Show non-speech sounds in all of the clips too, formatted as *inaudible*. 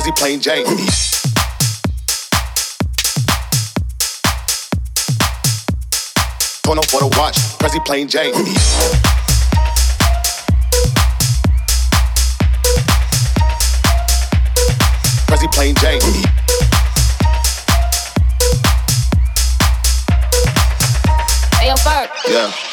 Prezi plain Jane. Torn off for the watch, Prezi plain Jane. Prezi plain Jane. Hey, Ferg. Yeah.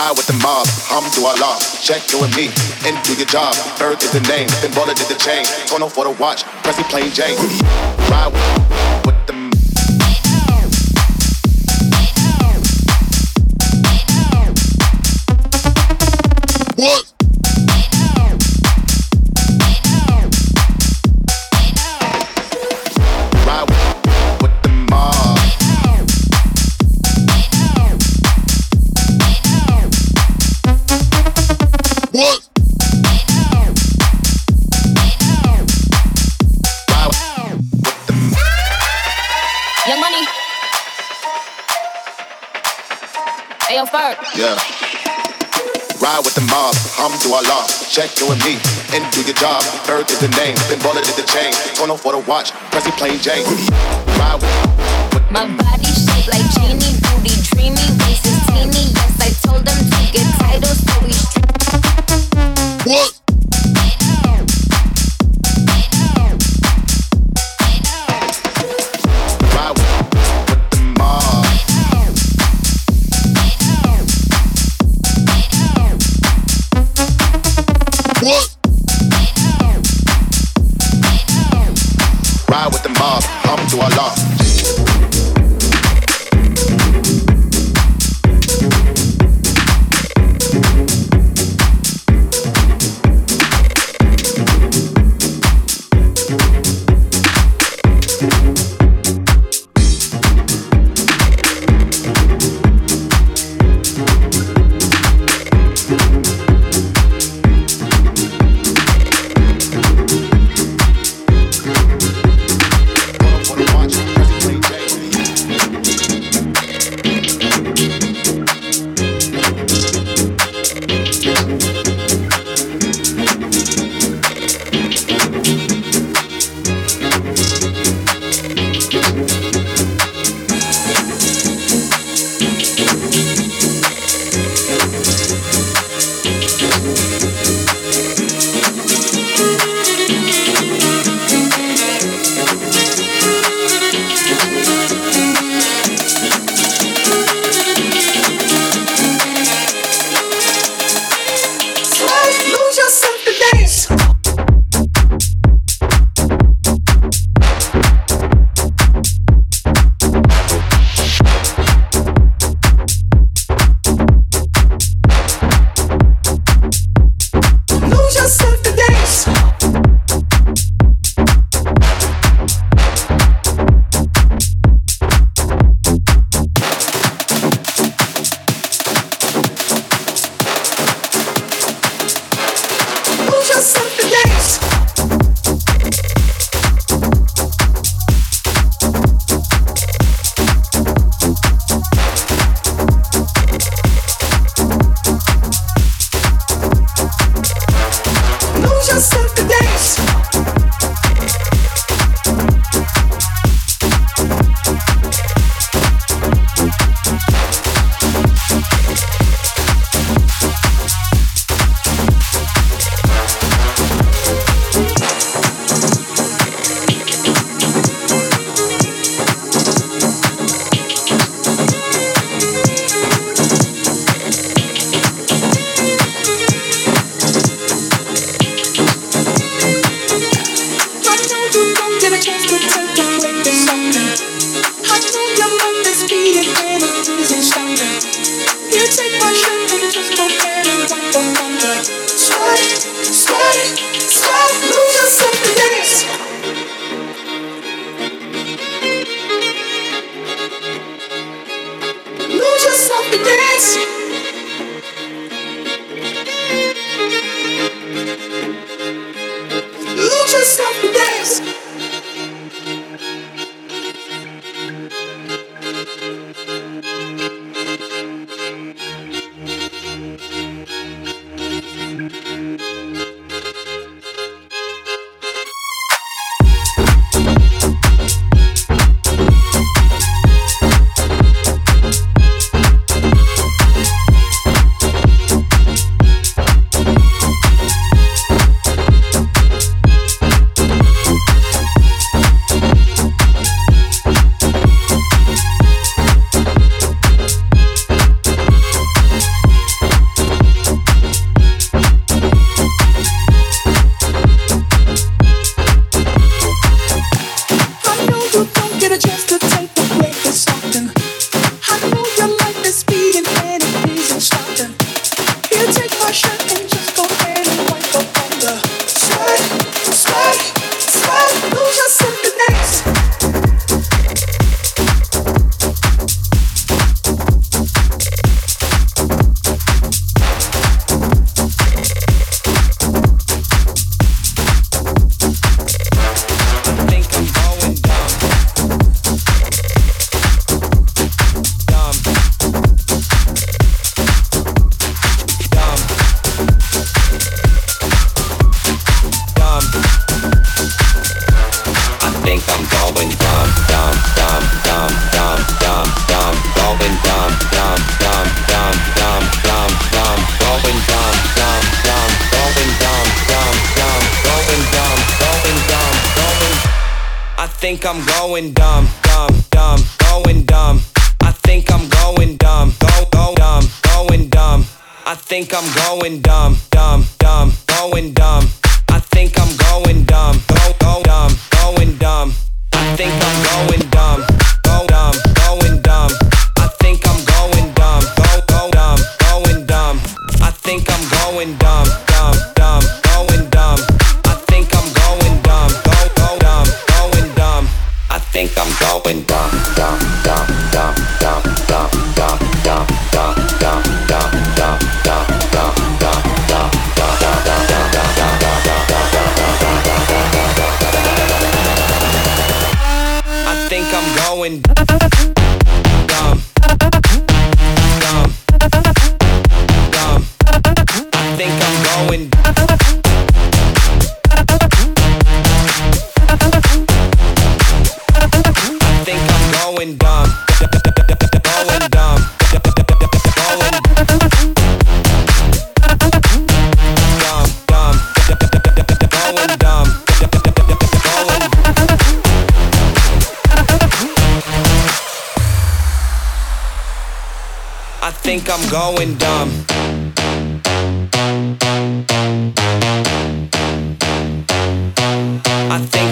Ride with the mob, Alhamdulillah. Check you and me, and do your job. Earth is the name, then baller did the chain. Off for the watch, Prezi plain Jane. Ride with Check you and me, and do your job. Earth is the name, then baller did the chain. Torn off for the watch, Prezi plain Jane. Ride with, with My body shaped like genie, booty dreamy, waist is teeny. Yes, I told them to get titles, so we what? Mob, Alhamdulillah.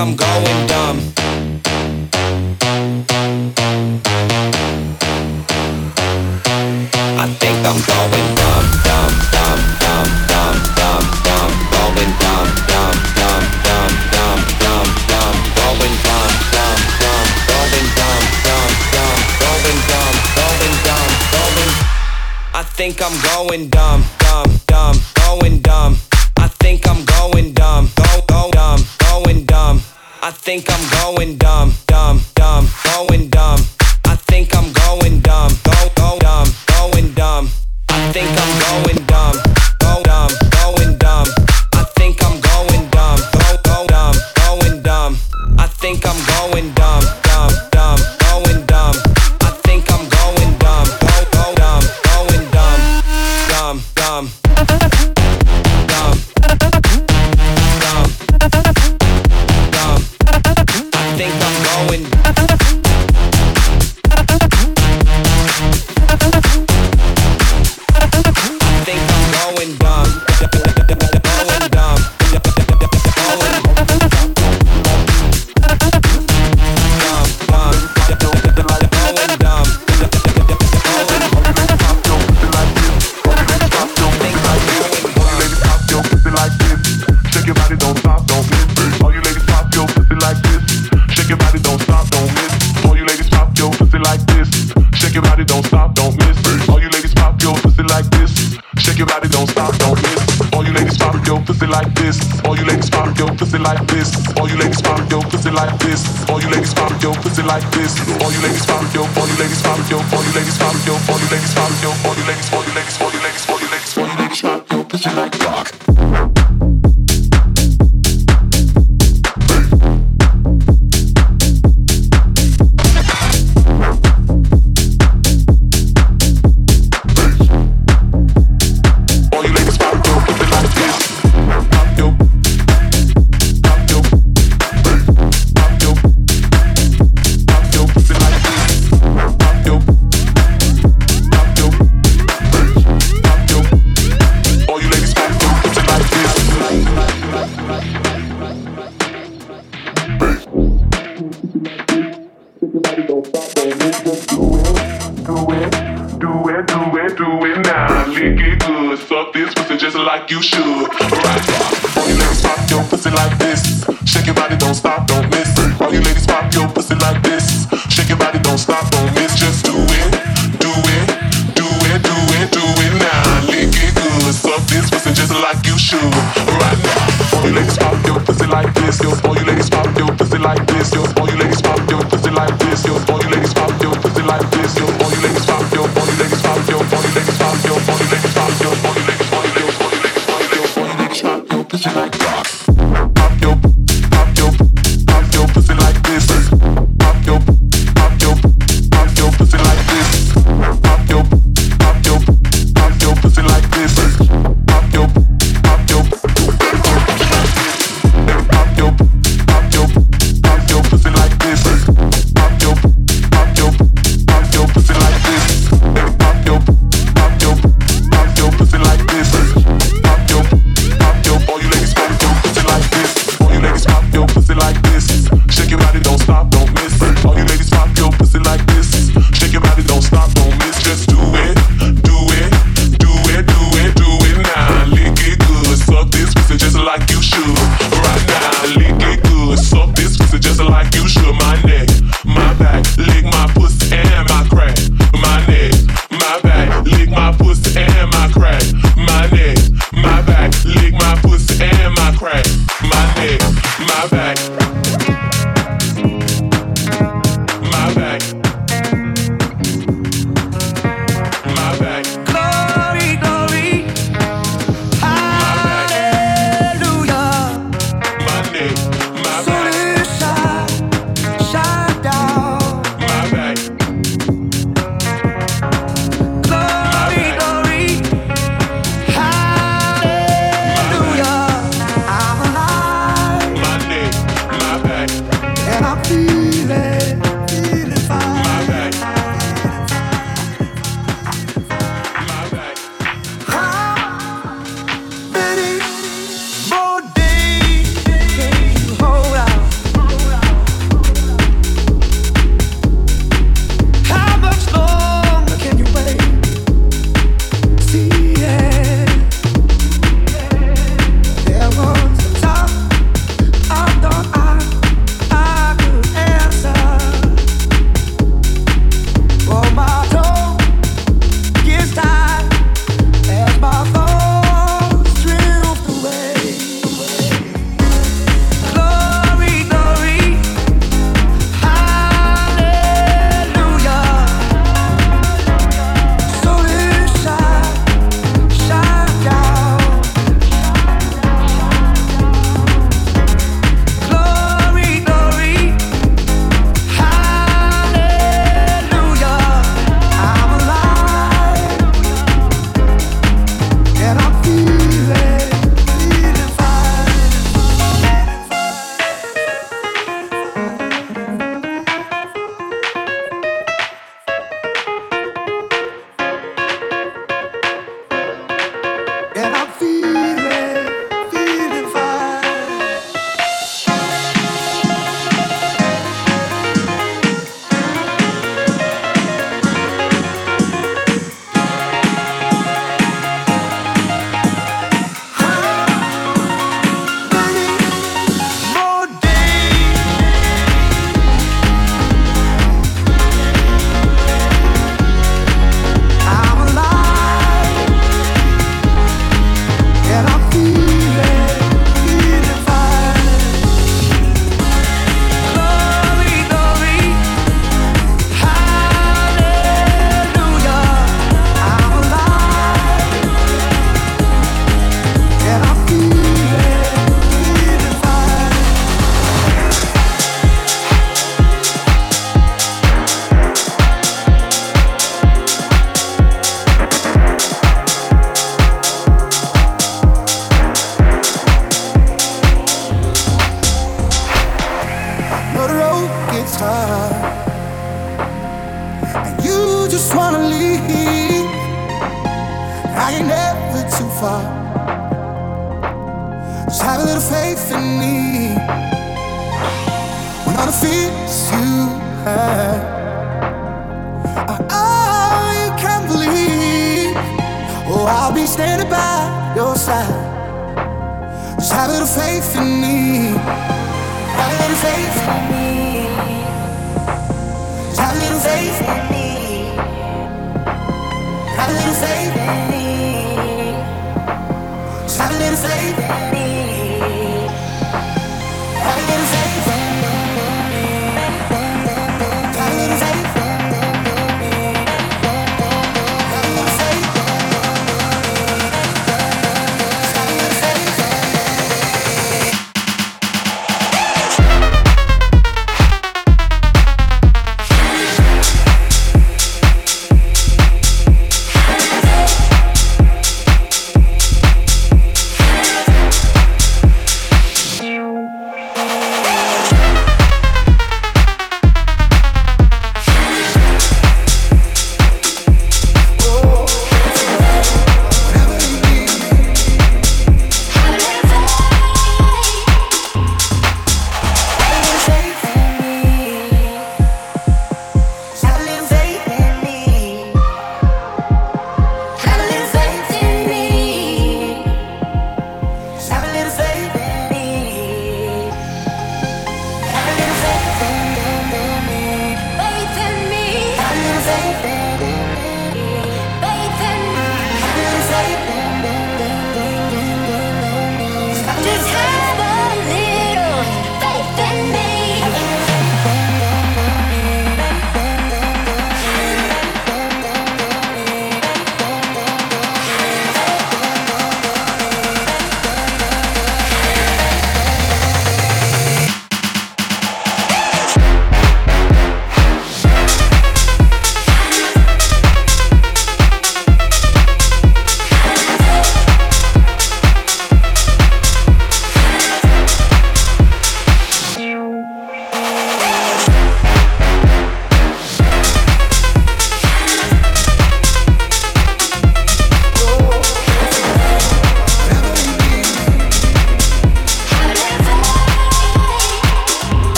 I'm going dumb. I think I'm going dumb, dumb, dumb, dumb, dumb, dumb, dumb, going dumb, dumb, dumb, dumb, dumb, dumb, dumb, going dumb, dumb, dumb, going dumb, dumb, dumb, going dumb, going dumb, going. I think I'm going dumb.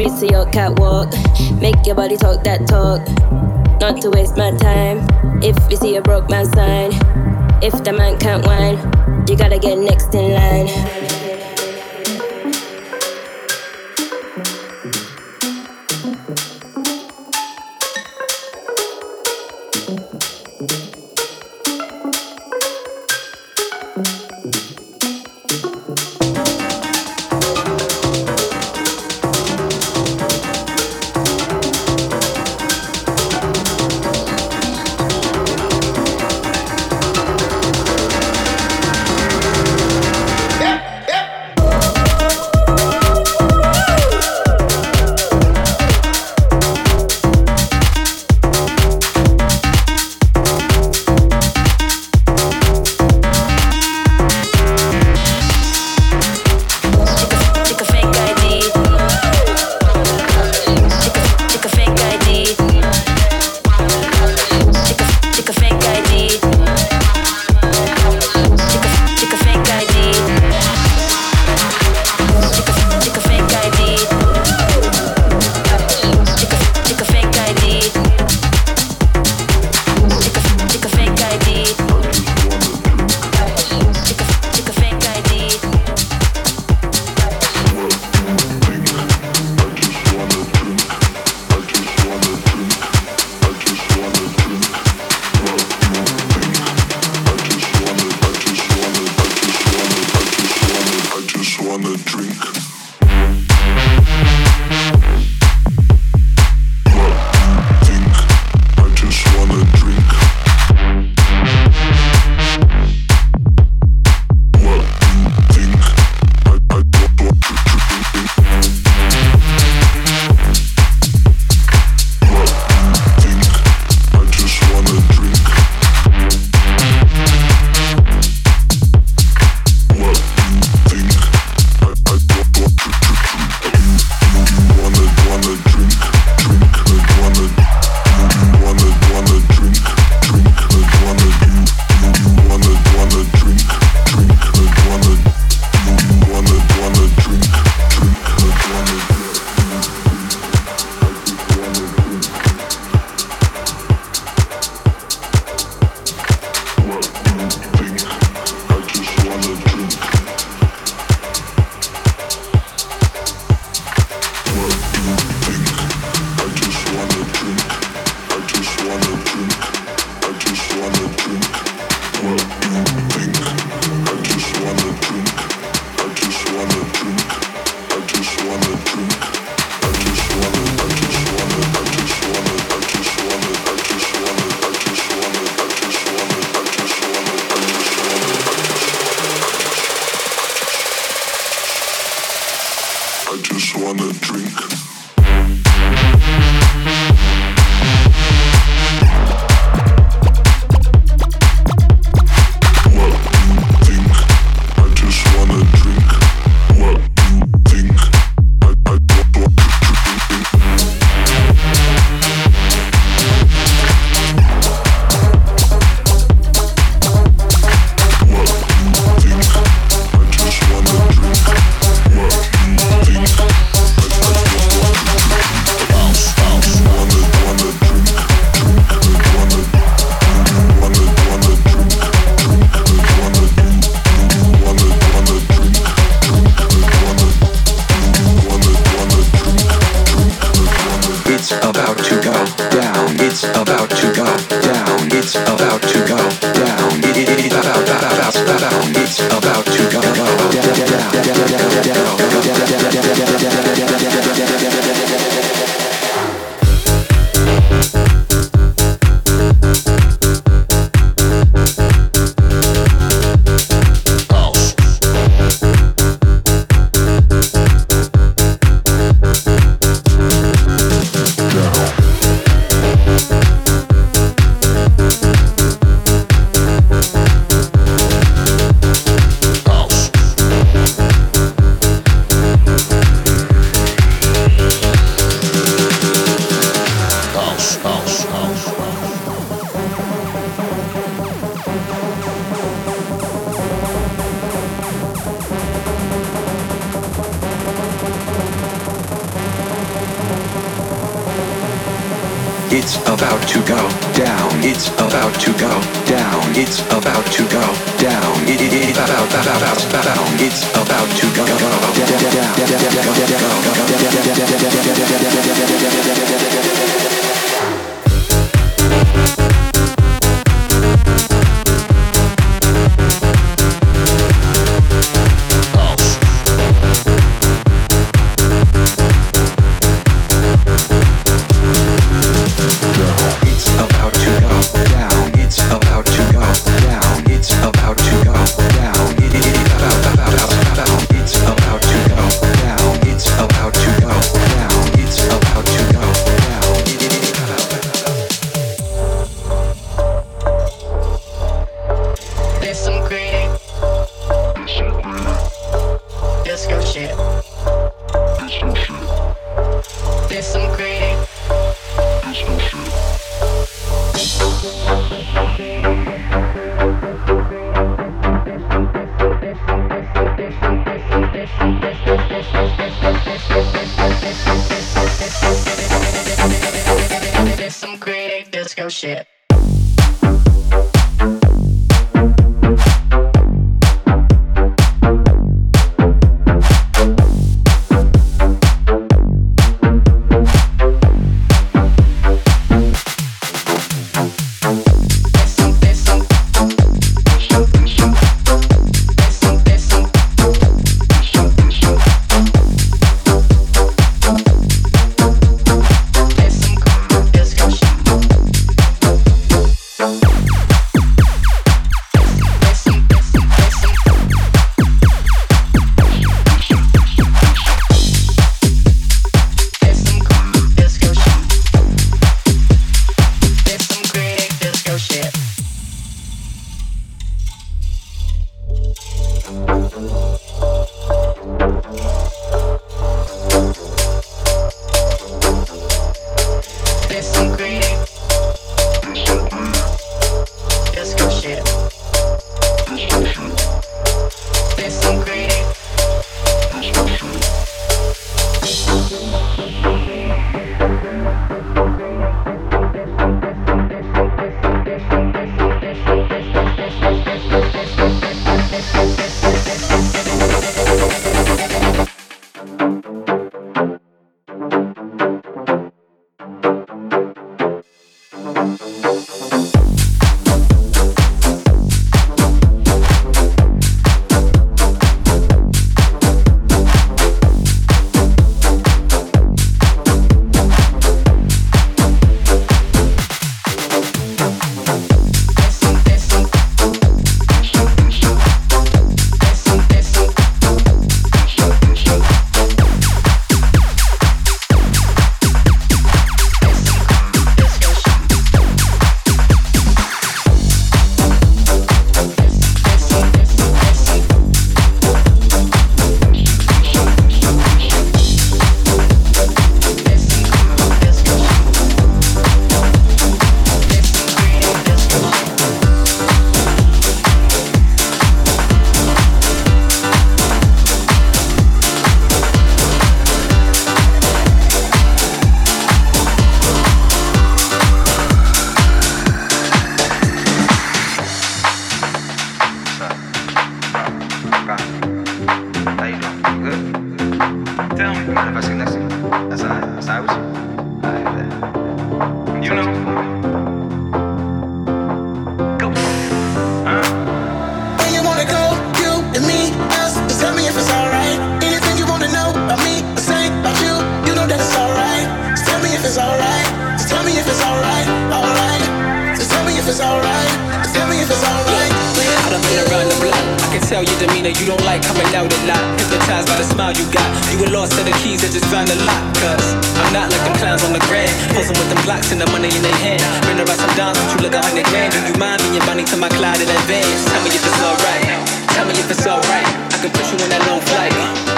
Streets of your catwalk. Make your body talk that talk. Not to waste my time. If you see a broke man sign. If the man can't whine, you gotta get next in line. the dream.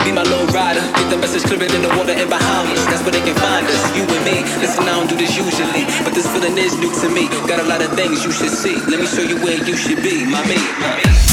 Be my low rider. Get the message clearer in the water in Bahamas. That's where they can find us. You and me. Listen, I don't do this usually, but this feeling is new to me. Got a lot of things you should see. Let me show you where you should be, my me. My me.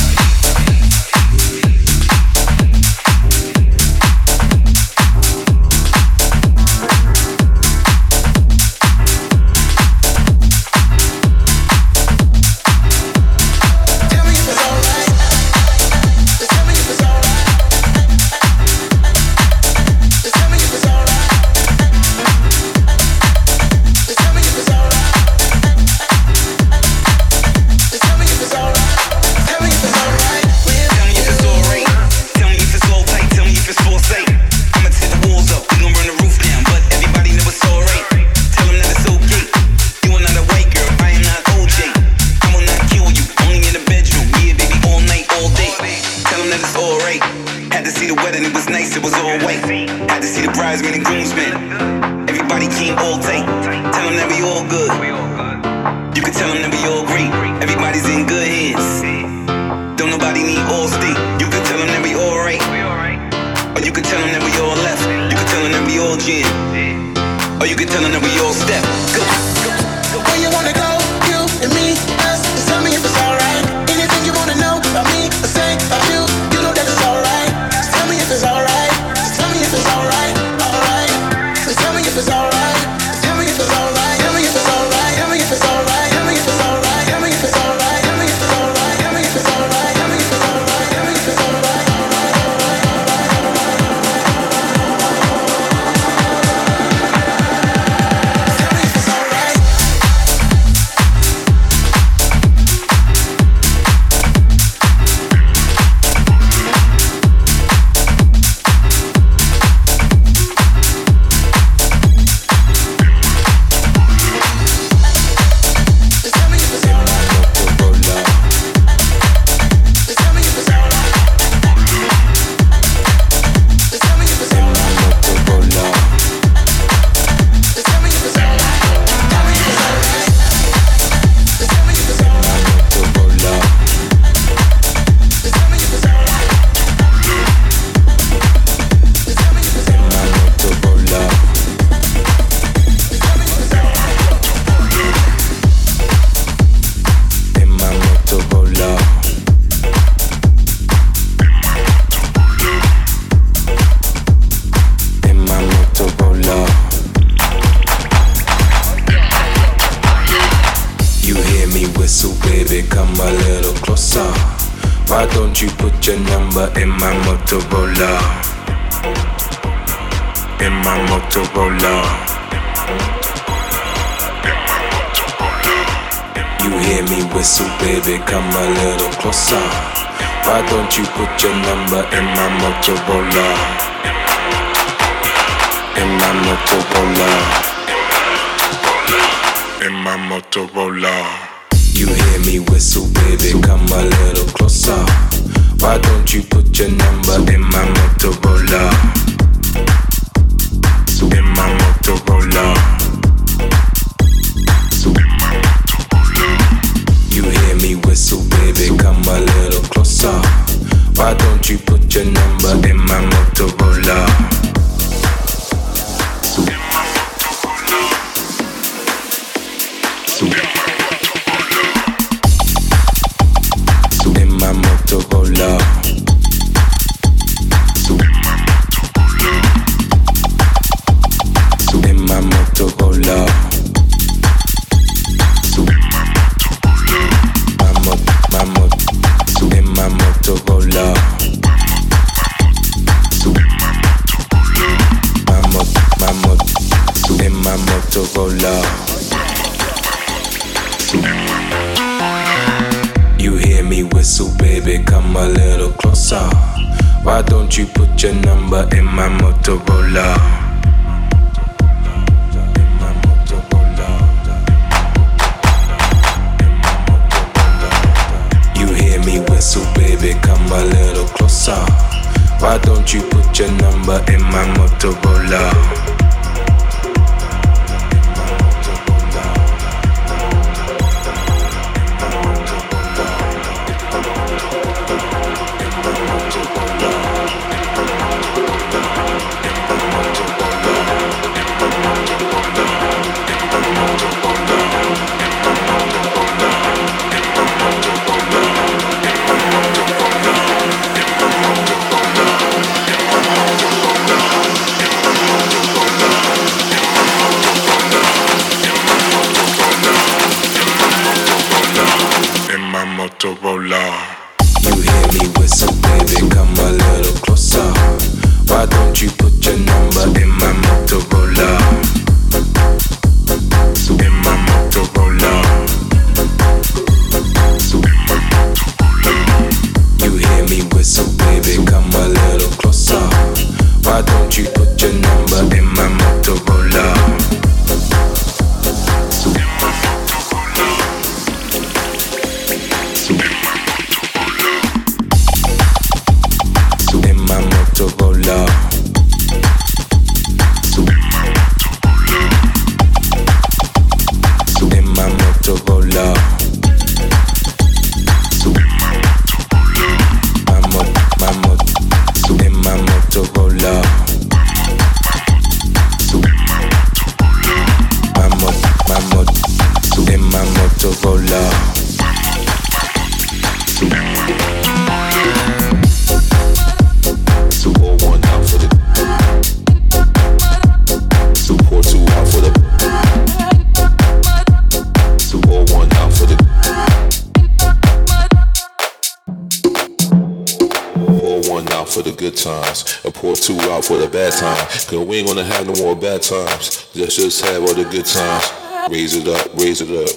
Cause we ain't gonna have no more bad times. Let's just have all the good times. Raise it up, raise it up,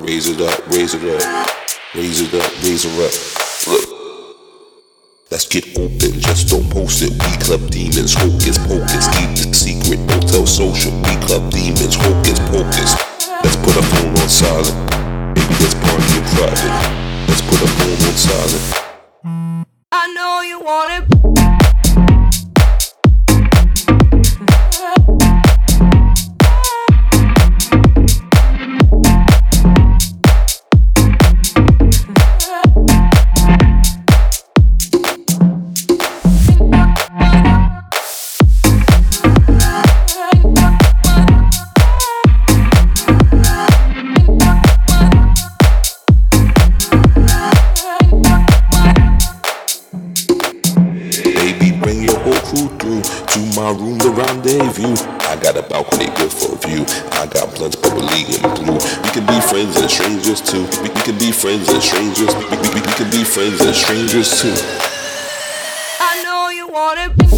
raise it up, raise it up, raise it up, raise it up. Look. Let's get open, just don't post it. We club demons, hocus pocus. Keep the secret, don't tell social. We club demons, hocus pocus. Let's put a phone on silent. Maybe let's party in private. Let's put a phone on silent. I know you want it. Can be friends and strangers. We, we, we, we can be friends and strangers too. I know you want it.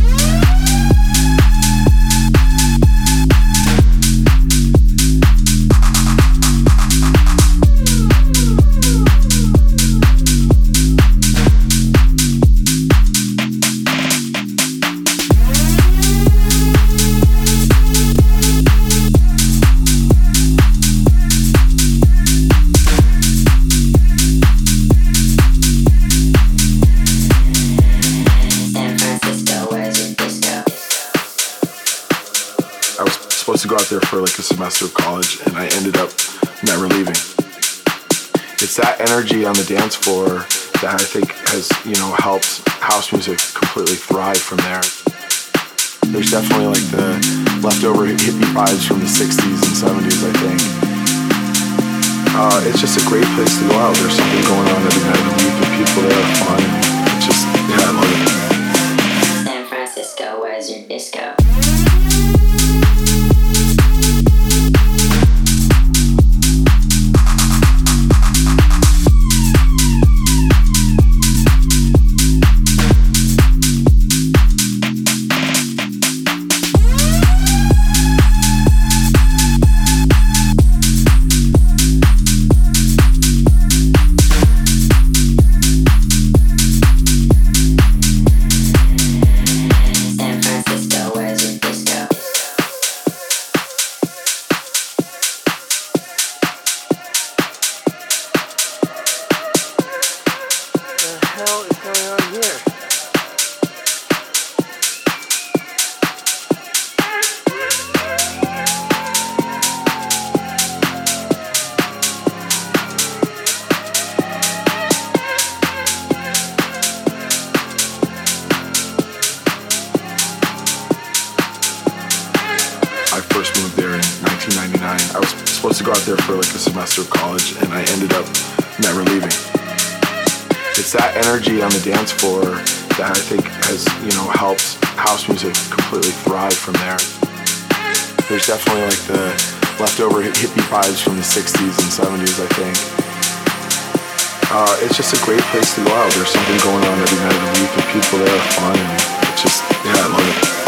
Yeah. Out there for like a semester of college, and I ended up never leaving. It's that energy on the dance floor that I think has, you know, helped house music completely thrive from there. There's definitely like the leftover hippie vibes from the 60s and 70s, I think. Uh, it's just a great place to go out. There's something going on every night of the week, and people there are fun. It's just, yeah, I love it. I first moved there in 1999. I was supposed to go out there for like a semester of college, and I ended up never leaving. It's that energy on the dance floor that I think has, you know, helped house music completely thrive from there. There's definitely like the leftover hippie vibes from the 60s and 70s, I think. Uh, it's just a great place to go out. There's something going on every night of the week, and people there are fun, and it's just, yeah, I love it.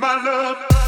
My love.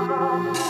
around.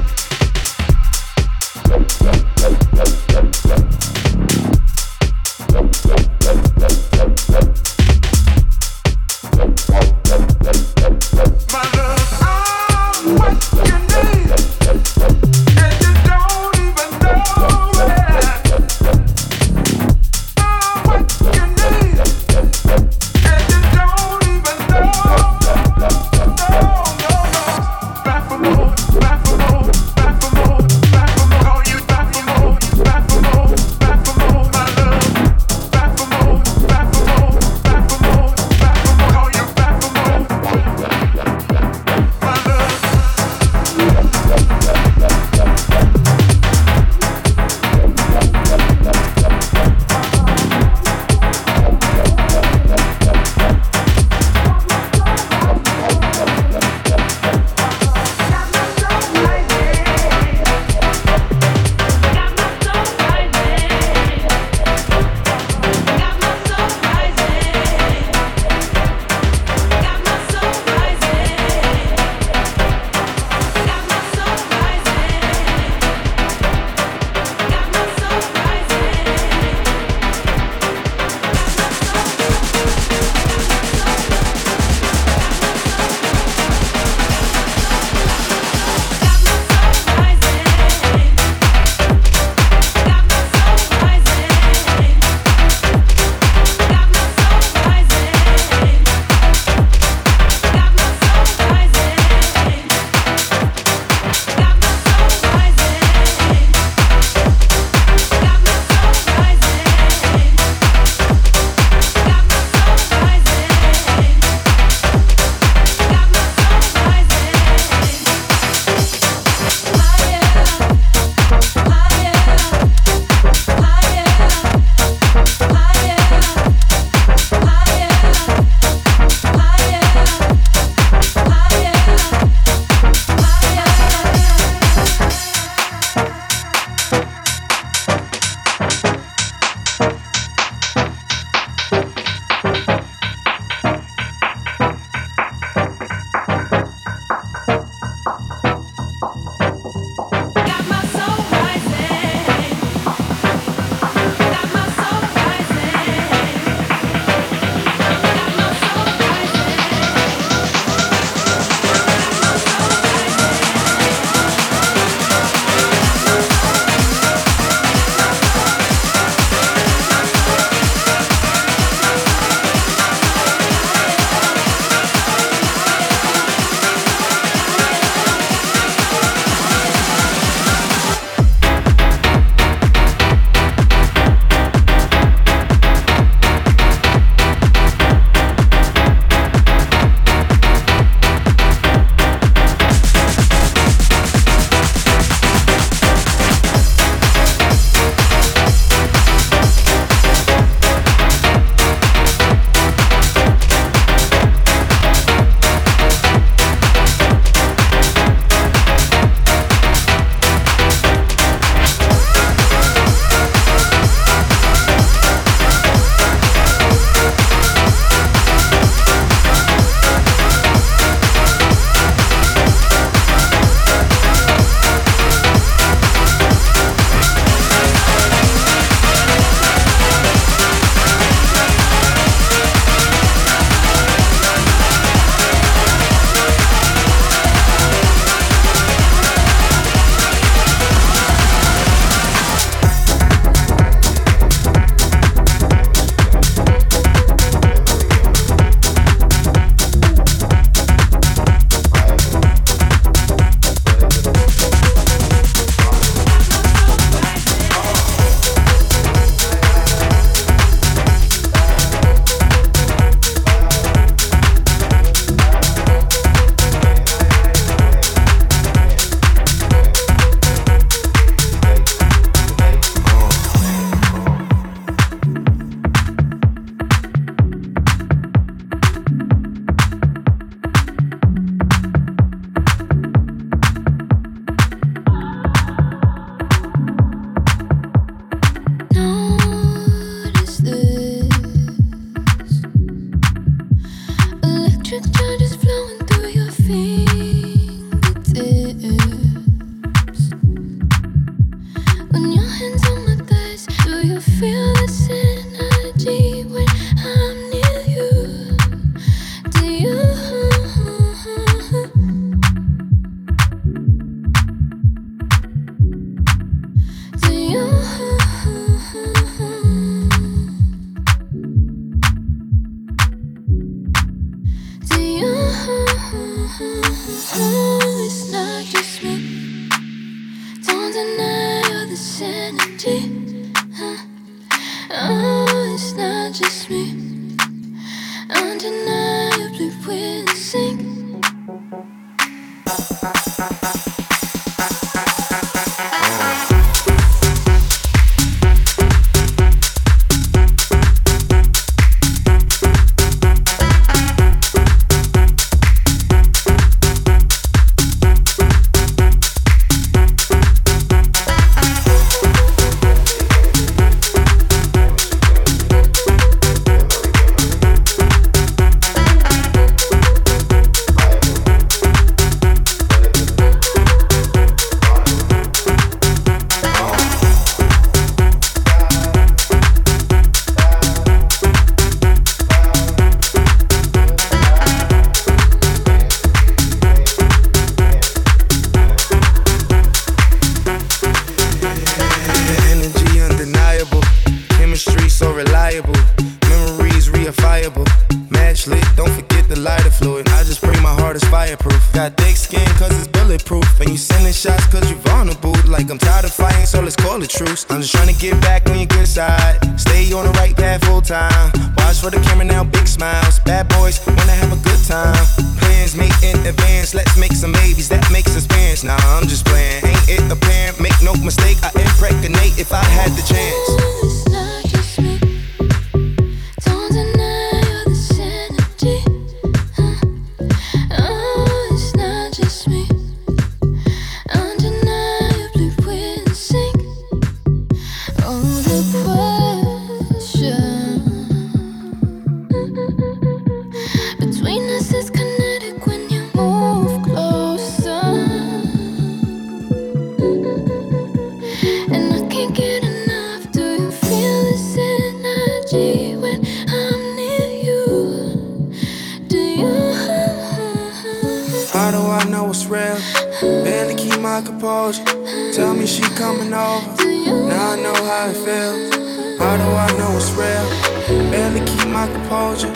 uh *laughs* Tell me she coming over. Now I know how it feels. How do I know it's real? Barely keep my composure.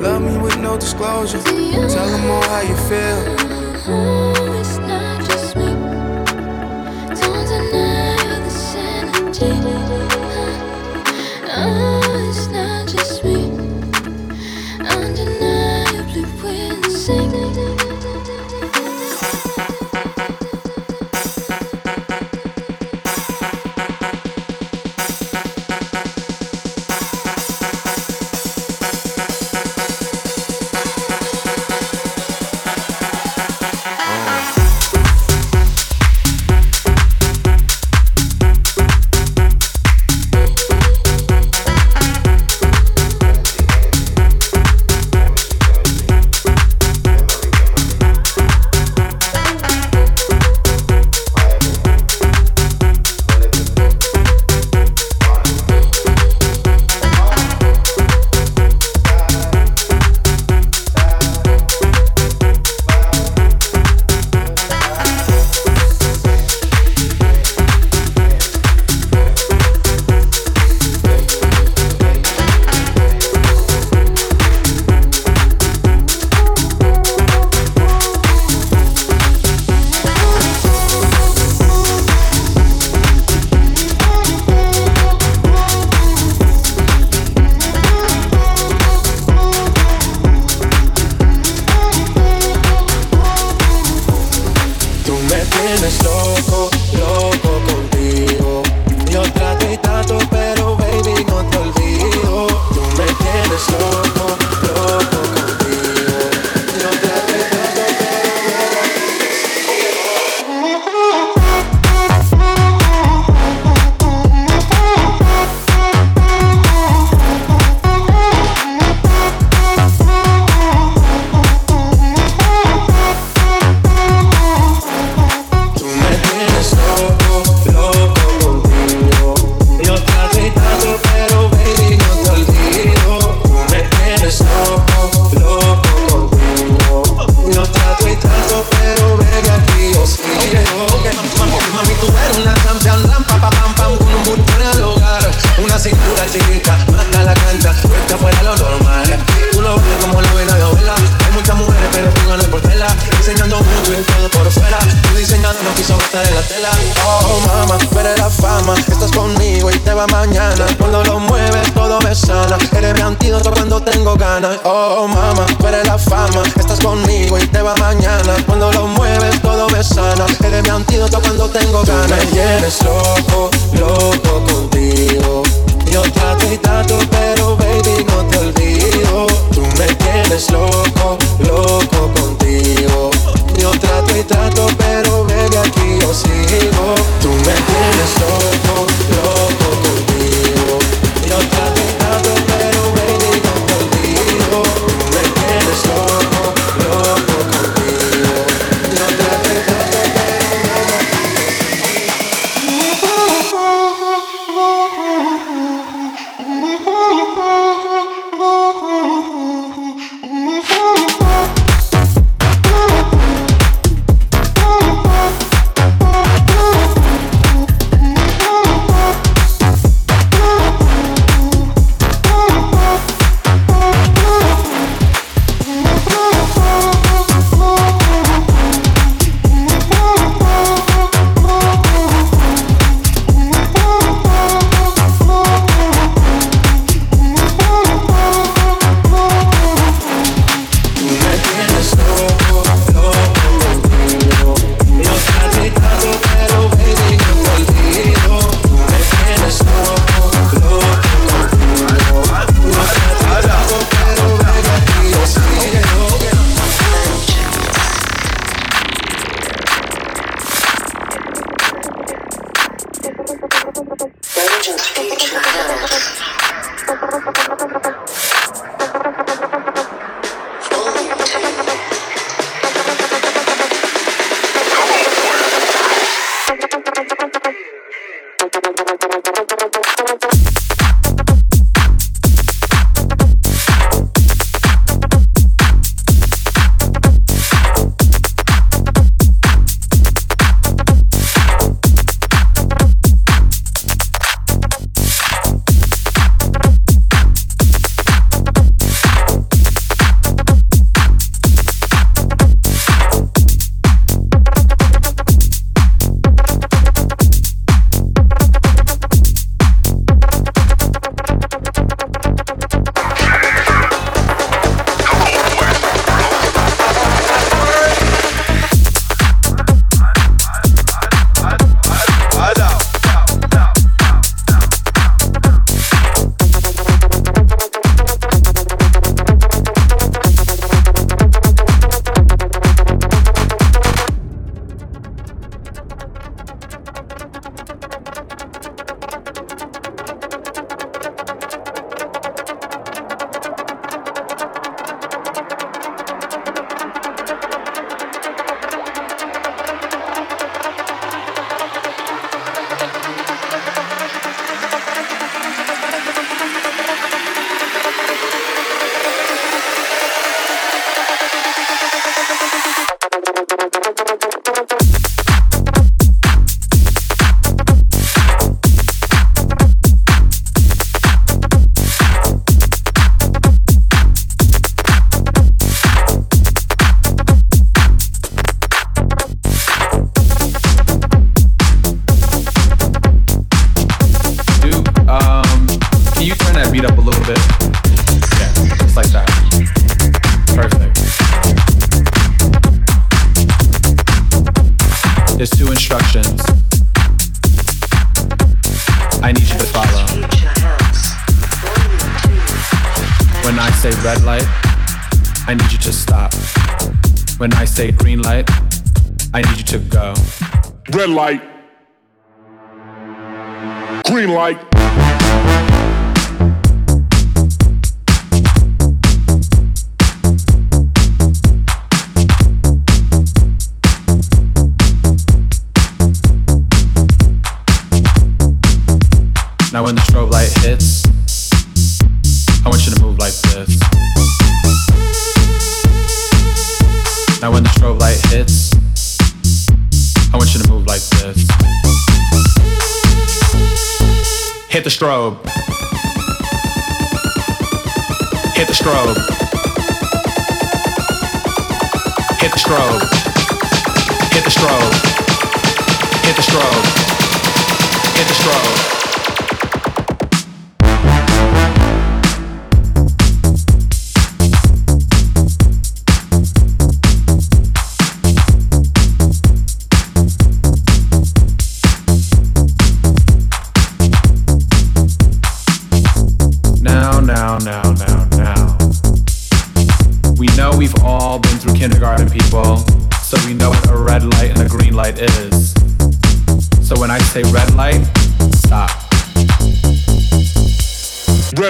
Love me with no disclosure. Tell them all how you feel.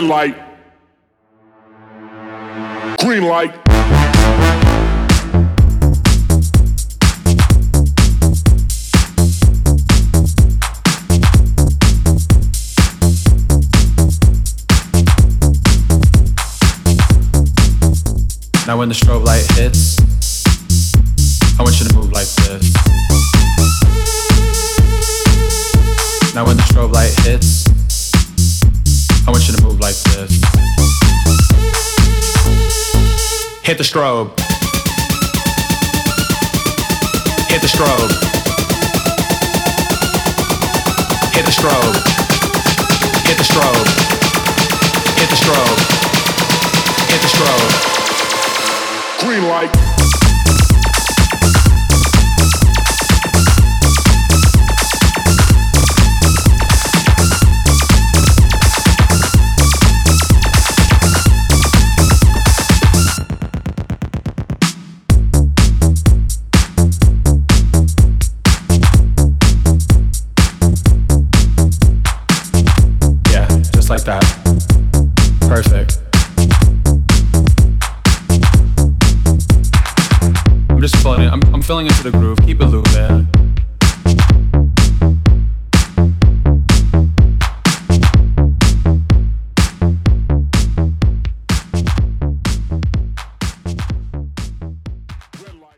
Red light. Green light. Now when the strobe light hits, I want you to move like this. Now when the strobe light hits, I want you to move like this. Hit the strobe. Hit the strobe. Hit the strobe. Hit the strobe. Hit the strobe. Hit the strobe. Green light.